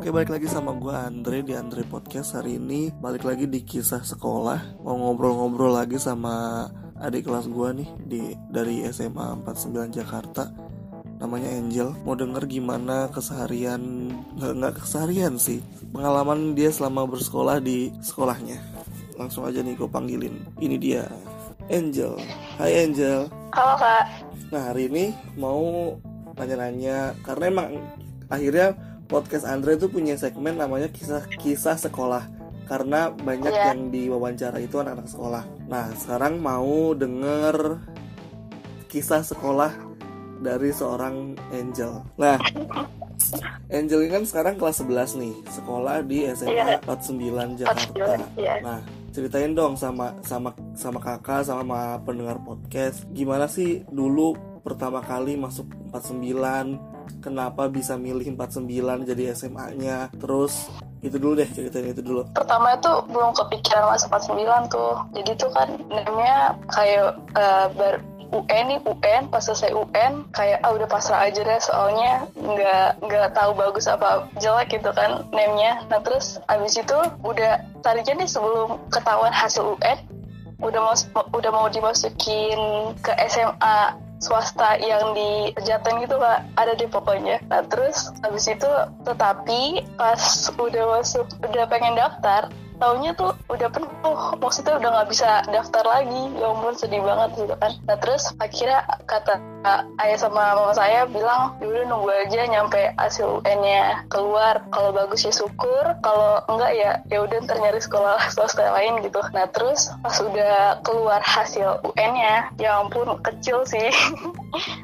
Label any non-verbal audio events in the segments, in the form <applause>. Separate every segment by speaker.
Speaker 1: Oke balik lagi sama gue Andre di Andre Podcast. Hari ini Balik lagi di kisah sekolah. Mau ngobrol-ngobrol lagi sama adik kelas gue nih di Dari SMA 49 Jakarta. Namanya Angel. Mau denger gimana keseharian Nggak, nggak keseharian sih Pengalaman dia selama bersekolah di sekolahnya. Langsung aja nih gue panggilin. Ini dia Angel. Hai Angel.
Speaker 2: Halo kak.
Speaker 1: Nah hari ini mau nanya-nanya Karena emang akhirnya podcast Andre itu punya segmen namanya kisah kisah sekolah karena banyak
Speaker 2: Iya.
Speaker 1: yang diwawancara itu anak-anak sekolah. Nah sekarang mau denger kisah sekolah dari seorang Angel. Nah <laughs> Angel ini kan sekarang kelas 11 nih sekolah di SMA
Speaker 2: Iya.
Speaker 1: 49 Jakarta.
Speaker 2: 49, iya.
Speaker 1: Nah ceritain dong sama sama sama kakak sama pendengar podcast gimana sih dulu pertama kali masuk 49 kenapa bisa milih 49 jadi SMA-nya terus itu dulu deh ceritain itu dulu.
Speaker 2: Pertama itu belum kepikiran masuk 49 tuh. Jadi tuh kan namanya kayak eh, ber UN nih UN pas selesai UN kayak ah udah pasrah aja deh soalnya nggak nggak tahu bagus apa jelek gitu kan name-nya nah terus abis itu udah tadinya nih sebelum ketahuan hasil UN udah mau udah mau dimasukin ke SMA swasta yang di Pejaten gitu kak ada deh pokoknya. Nah terus habis itu tetapi pas udah masuk udah pengen daftar taunya tuh udah penuh. Maksudnya udah nggak bisa daftar lagi. Ya ampun sedih banget gitu kan. Nah terus akhirnya kata ayah sama mama saya bilang "Ya udah nunggu aja nyampe hasil UN-nya keluar. Kalau bagus ya syukur kalau enggak ya ya udah ntar nyari sekolah swasta lain gitu. Nah terus pas udah keluar hasil UN-nya ya ampun kecil sih. <laughs>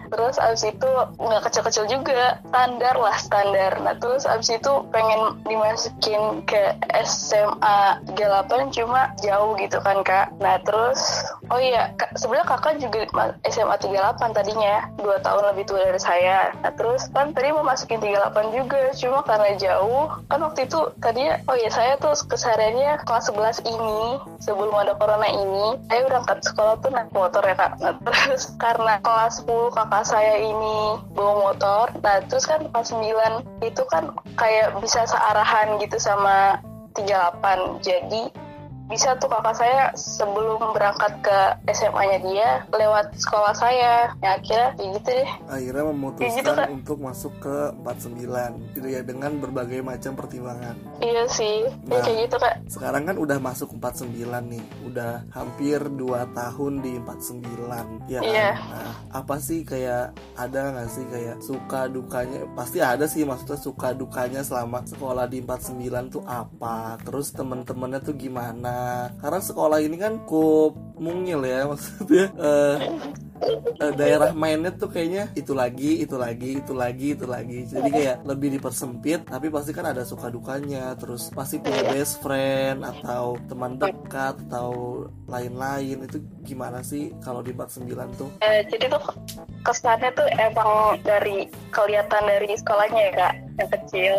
Speaker 2: Terus abis itu nggak kecil-kecil juga standar lah standar. Nah terus abis itu pengen dimasukin ke SMA 38 cuma jauh gitu kan kak. Nah terus oh iya sebenarnya kakak juga ma- SMA 38 tadinya dua tahun lebih tua dari saya. Nah terus kan tadi mau masukin 38 juga cuma karena jauh. Kan waktu itu tadinya oh iya saya tuh kesehariannya kelas 11 ini sebelum ada corona ini. Saya berangkat sekolah tuh naik motor ya kak. Nah <laughs> terus karena kelas 10 kakak saya ini bawa motor nah terus kan kelas 9 itu kan kayak bisa searahan gitu sama 38 jadi bisa tuh kakak saya sebelum berangkat ke SMA-nya dia lewat sekolah saya. Ya akhirnya kayak gitu deh.
Speaker 1: Akhirnya memutuskan
Speaker 2: Kayak gitu,
Speaker 1: untuk masuk ke 49 gitu ya dengan berbagai macam pertimbangan.
Speaker 2: Iya sih
Speaker 1: Nah.
Speaker 2: ya, kayak gitu kak.
Speaker 1: sekarang kan udah masuk 49 nih udah hampir 2 tahun di 49 ya kan?
Speaker 2: Iya.
Speaker 1: nah apa sih kayak ada nggak sih kayak suka dukanya? Pasti ada sih maksudnya suka dukanya selama sekolah di 49 tuh apa? Terus temen-temennya tuh gimana karena sekolah ini kan cukup mungil ya <laughs> maksudnya eh, daerah mainnya tuh kayaknya itu lagi itu lagi itu lagi itu lagi. Jadi kayak lebih dipersempit tapi pasti kan ada suka dukanya terus pasti punya best friend atau teman dekat atau lain-lain. Itu gimana sih kalau di 49 tuh?
Speaker 2: Eh, jadi tuh kesannya tuh emang dari kelihatan dari sekolahnya ya kak yang kecil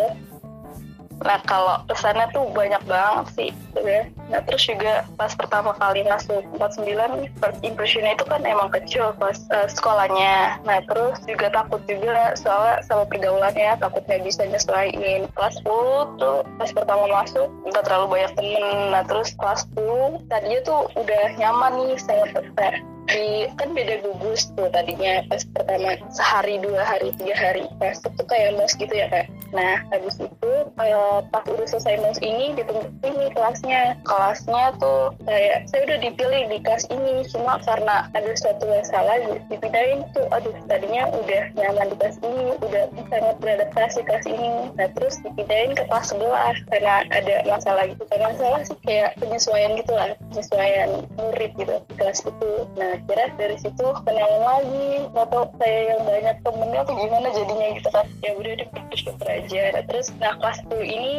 Speaker 2: nah kalau kesannya tuh banyak banget sih sebenarnya. nah terus juga pas pertama kali masuk 49 first impressionnya itu kan emang kecil pas eh, sekolahnya. Nah terus juga takut juga soalnya sama pergaulannya takut nggak bisa nyesuaiin. Kelas 10 tuh pas pertama masuk nggak terlalu banyak temen. Nah terus kelas 10 tadinya tuh udah nyaman nih sama teteh di kan beda gugus tuh tadinya pas pertama sehari dua hari tiga hari masuk tuh kayak mos gitu ya kak nah habis itu eh, pas udah selesai mos ini ditentuin nih kelasnya. Kelasnya tuh kayak saya udah dipilih di kelas ini cuma karena ada suatu masalah dipindahin tuh. Aduh tadinya udah nyaman di kelas ini udah sangat beradaptasi kelas ini. Nah terus dipindahin ke kelas sebelah karena ada masalah gitu. Kan masalah sih kayak penyesuaian gitu lah penyesuaian murid gitu di kelas itu. Nah kira dari situ kenalan lagi atau saya yang banyak temennya tuh gimana jadinya? Gitu kan. Ya udah deh bersyukur aja. Nah, terus nah kelas 10 ini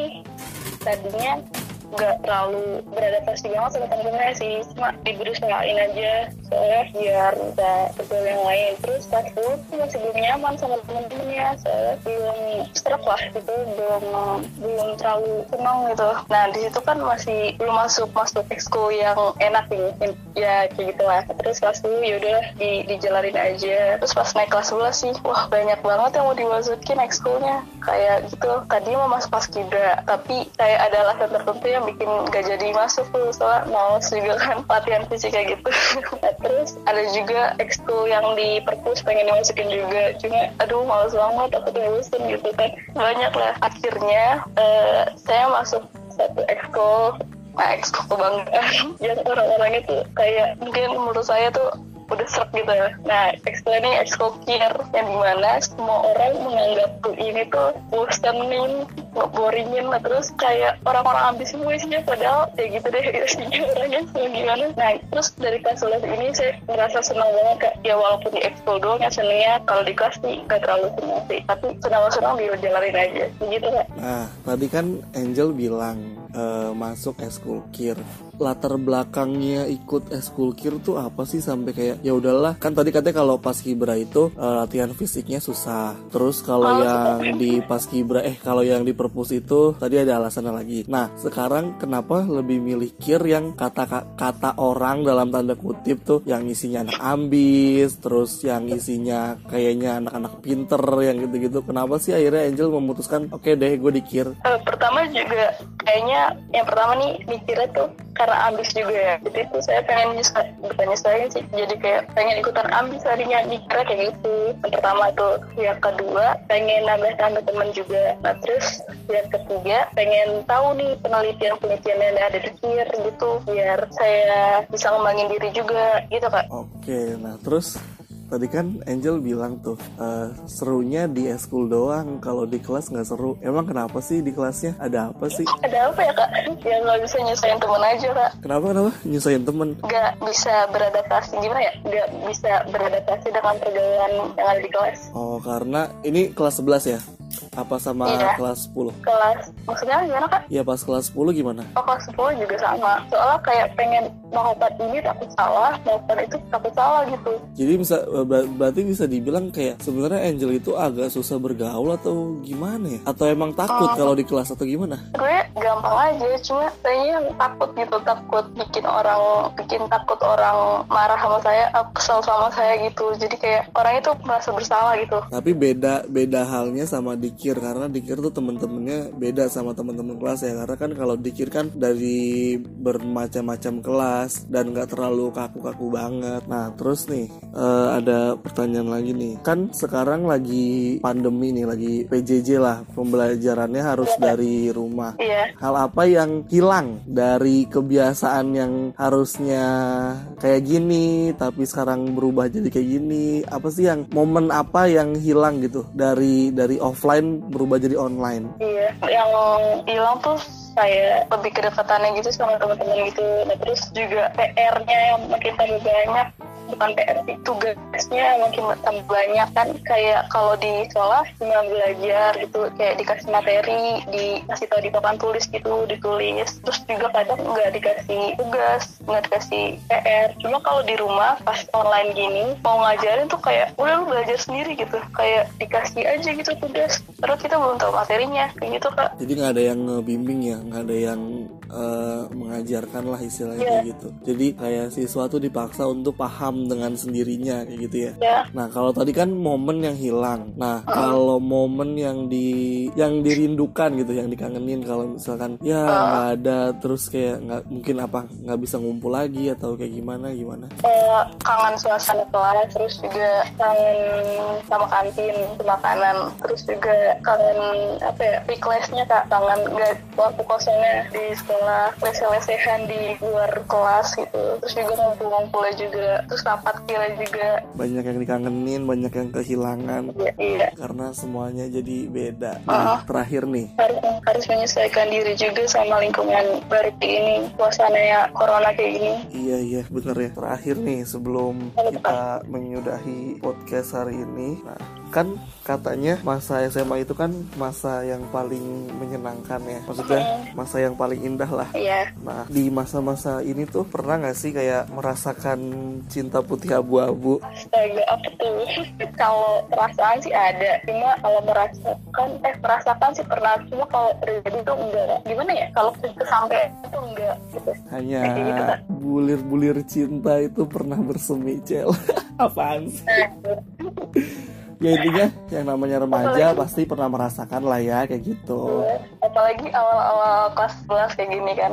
Speaker 2: tadinya nggak terlalu beradaptasi banget sama temen-temennya sih. Cuma diberusahain aja. Soalnya biar bisa bergaul yang lain. Terus pas tuh masih belum nyaman sama temen-temennya soalnya belum serak lah gitu. Belum belum terlalu senang gitu. Nah di situ kan masih belum masuk masuk ekskul yang enak nih ya kayak gitu lah terus kelas dulu yaudah di dijalanin aja. Terus pas naik kelas 11 sih wah banyak banget yang mau dimasukin ekskulnya. Kayak gitu. Tadi mau masuk pas kibra tapi kayak ada alasan tertentu yang bikin gak jadi masuk tuh soalnya males juga kan latihan fisik kayak gitu. <laughs> Terus ada juga ekskul yang di perpus pengen dimasukin juga. Cuma aduh males banget aku tuh bosen gitu kan banyak lah. Akhirnya uh, saya masuk satu ekskul. Nah ekskul kebanggaan. <laughs> Yang orang-orangnya tuh kayak mungkin menurut saya tuh udah serak gitu ya. Nah, ekskul ini ekskul yang di mana semua orang menganggap tuh ini tuh bosenin, ngeboringin lah terus kayak orang-orang ambis semua isinya padahal kayak gitu deh <laughs> isinya orangnya semua gimana. Nah, terus dari kelas 11 ini saya merasa senang banget kak. Ya walaupun di ekskul doang ya senengnya kalau di kelas sih gak terlalu senang sih. Tapi senang-senang jalanin aja. Begitu kak.
Speaker 1: Nah, tadi kan Angel bilang uh, masuk eskul kir latar belakangnya ikut eskul kir tuh apa sih? Sampai kayak ya udahlah. Kan tadi katanya kalau pas kibra itu uh, latihan fisiknya susah. Terus kalau oh, yang di pas kibra eh kalau yang di perpus itu tadi ada alasannya lagi. Nah sekarang kenapa lebih milih kir yang kata kata orang dalam tanda kutip tuh? Yang isinya anak ambis terus yang isinya kayaknya anak-anak pinter yang gitu-gitu. Kenapa sih akhirnya Angel memutuskan oke okay deh gue dikir.
Speaker 2: Uh, pertama juga kayaknya yang pertama nih mikirnya tuh karena ambis juga ya. Jadi itu saya pengen nyesel bukan nyusahin sih. Jadi kayak pengen ikutan ambis tadinya. Mikirnya kayak gitu. Yang pertama tuh yang kedua pengen nambah tambah teman juga. Nah terus yang ketiga pengen tahu nih penelitian-penelitian yang ada di KIR gitu. Biar saya bisa ngembangin diri juga. Gitu kak.
Speaker 1: Oke nah terus tadi kan Angel bilang tuh uh, serunya di eskul doang. Kalau di kelas nggak seru. Emang kenapa sih di kelasnya? Ada apa sih?
Speaker 2: Ada apa ya kak? Ya nggak bisa nyusahin temen aja kak.
Speaker 1: Kenapa kenapa? Nyusahin temen?
Speaker 2: Nggak bisa beradaptasi. Gimana ya? Nggak bisa beradaptasi dengan pergaulan yang ada di kelas.
Speaker 1: Oh karena ini kelas 11 ya apa sama iya. kelas 10?
Speaker 2: Kelas, maksudnya gimana kak?
Speaker 1: Iya pas kelas 10 gimana?
Speaker 2: Oh kelas 10 juga sama Soalnya kayak pengen melakukan ini takut salah Melakukan itu takut salah gitu
Speaker 1: Jadi bisa ber berarti bisa dibilang kayak sebenarnya Angel itu agak susah bergaul atau gimana ya? Atau emang takut uh, kalau di kelas atau gimana?
Speaker 2: Gue gampang aja, cuma kayaknya takut gitu Takut bikin orang, bikin takut orang marah sama saya eh, Kesel sama saya gitu Jadi kayak orang itu merasa bersalah gitu
Speaker 1: Tapi beda beda halnya sama di dikir karena dikir tuh temen-temennya beda sama temen-temen kelas ya. Karena kan kalau dikir kan dari bermacam-macam kelas dan nggak terlalu kaku-kaku banget. Nah terus nih uh, ada pertanyaan lagi nih. Kan sekarang lagi pandemi nih lagi PJJ lah. Pembelajarannya harus dari rumah.
Speaker 2: Iya.
Speaker 1: hal apa yang hilang dari kebiasaan yang harusnya kayak gini tapi sekarang berubah jadi kayak gini? Apa sih yang momen apa yang hilang gitu dari dari offline berubah jadi online.
Speaker 2: Iya yang hilang tuh kayak lebih kedekatannya gitu sama teman-teman gitu. Nah terus juga PR-nya yang makin tambah banyak bukan PR sih tugasnya makin tambah banyak kan kayak kalau di sekolah cuma belajar gitu kayak dikasih materi dikasih tahu di papan tulis gitu ditulis. Terus juga kadang nggak dikasih tugas nggak dikasih PR cuma kalau di rumah pas online gini mau ngajarin tuh kayak udah lu belajar sendiri gitu. Kayak dikasih aja gitu tugas. Terus kita belum tahu materinya. Kayak gitu kak.
Speaker 1: Jadi nggak ada yang ngebimbing ya? Nggak ada yang uh, mengajarkan lah istilahnya yeah. gitu. Jadi kayak siswa tuh dipaksa untuk paham dengan sendirinya kayak gitu ya.
Speaker 2: Yeah.
Speaker 1: Nah kalau tadi kan momen yang hilang. Nah uh. kalau momen yang di yang dirindukan gitu, yang dikangenin kalau misalkan ya nggak uh. ada terus kayak nggak mungkin apa nggak bisa ngumpul lagi atau kayak gimana gimana?
Speaker 2: Uh, kangen suasana kelas, terus juga kangen sama kantin makanan, terus juga kangen apa ya weekly-nya kak, kangen nggak waktu kosongnya di sekolah, lese-lesehan di luar kelas gitu, terus juga ngumpul-ngumpulnya juga, terus rapat kira juga.
Speaker 1: Banyak yang dikangenin banyak yang kehilangan.
Speaker 2: Iya, iya.
Speaker 1: karena semuanya jadi beda. Nah, uh, terakhir nih.
Speaker 2: Harus, harus menyesuaikan diri juga sama lingkungan baru kayak ini suasananya corona kayak gini.
Speaker 1: Iya iya bener ya. Terakhir nih sebelum kita menyudahi podcast hari ini. Nah kan katanya masa SMA itu kan masa yang paling menyenangkan ya maksudnya masa yang paling indah lah
Speaker 2: Iya.
Speaker 1: nah di masa-masa ini tuh pernah nggak sih kayak merasakan cinta putih abu-abu
Speaker 2: Astaga, apa tuh? <laughs> kalau perasaan sih ada, cuma kalau merasakan, eh merasakan sih pernah, cuma kalau terjadi tuh enggak. Gimana ya? Kalau sampai itu enggak gitu.
Speaker 1: hanya
Speaker 2: Kayak gitu,
Speaker 1: bulir-bulir cinta itu pernah bersemi cel <laughs> apaan sih ya intinya yang namanya remaja pasti pernah merasakan lah ya kayak gitu.
Speaker 2: Apalagi awal-awal kelas 11 kayak gini kan,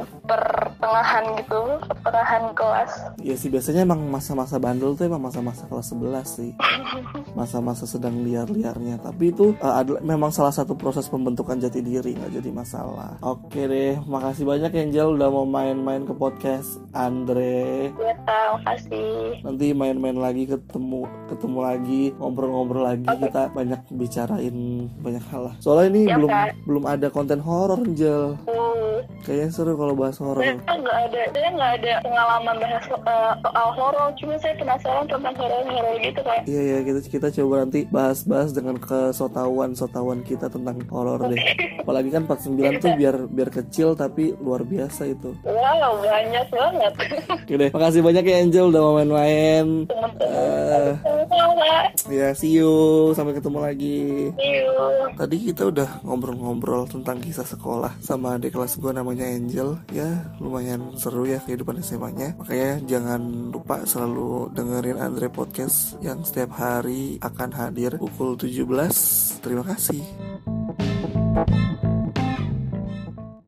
Speaker 2: pertengahan gitu, pertengahan kelas.
Speaker 1: ya sih biasanya emang masa-masa bandel tuh emang masa-masa kelas 11 sih. <laughs> Masa-masa sedang liar-liarnya. Tapi itu uh, adalah memang salah satu proses pembentukan jati diri nggak jadi masalah. Oke deh makasih banyak Angel udah mau main-main ke podcast Andre.
Speaker 2: Ya, Kak, makasih.
Speaker 1: nanti main-main lagi ketemu ketemu lagi ngobrol-ngobrol lagi kita banyak bicarain banyak hal lah. Soalnya ini
Speaker 2: Ya,
Speaker 1: belum
Speaker 2: Kak.
Speaker 1: belum ada konten horor Angel.
Speaker 2: Uh,
Speaker 1: kayaknya seru kalau bahas horor.
Speaker 2: Saya nggak ada, saya nggak ada pengalaman bahas uh, soal horor, cuma saya penasaran tentang horor-horor gitu kan.
Speaker 1: Iya ya kita kita coba nanti bahas-bahas dengan kesotauan sotawan kita tentang horor deh. <laughs> Apalagi kan 49 tuh biar biar kecil tapi luar biasa itu.
Speaker 2: Wow, banyak banget.
Speaker 1: Oke deh, makasih banyak ya Angel udah mau main-main.
Speaker 2: Sama-sama.
Speaker 1: ya see you, sampai ketemu lagi.
Speaker 2: See you.
Speaker 1: Tadi kita udah ngobrol-ngobrol tentang kisah sekolah sama adik kelas gue namanya Angel Ya lumayan seru ya kehidupan SMA-nya Makanya jangan lupa selalu dengerin Andre Podcast Yang setiap hari akan hadir pukul 17 Terima kasih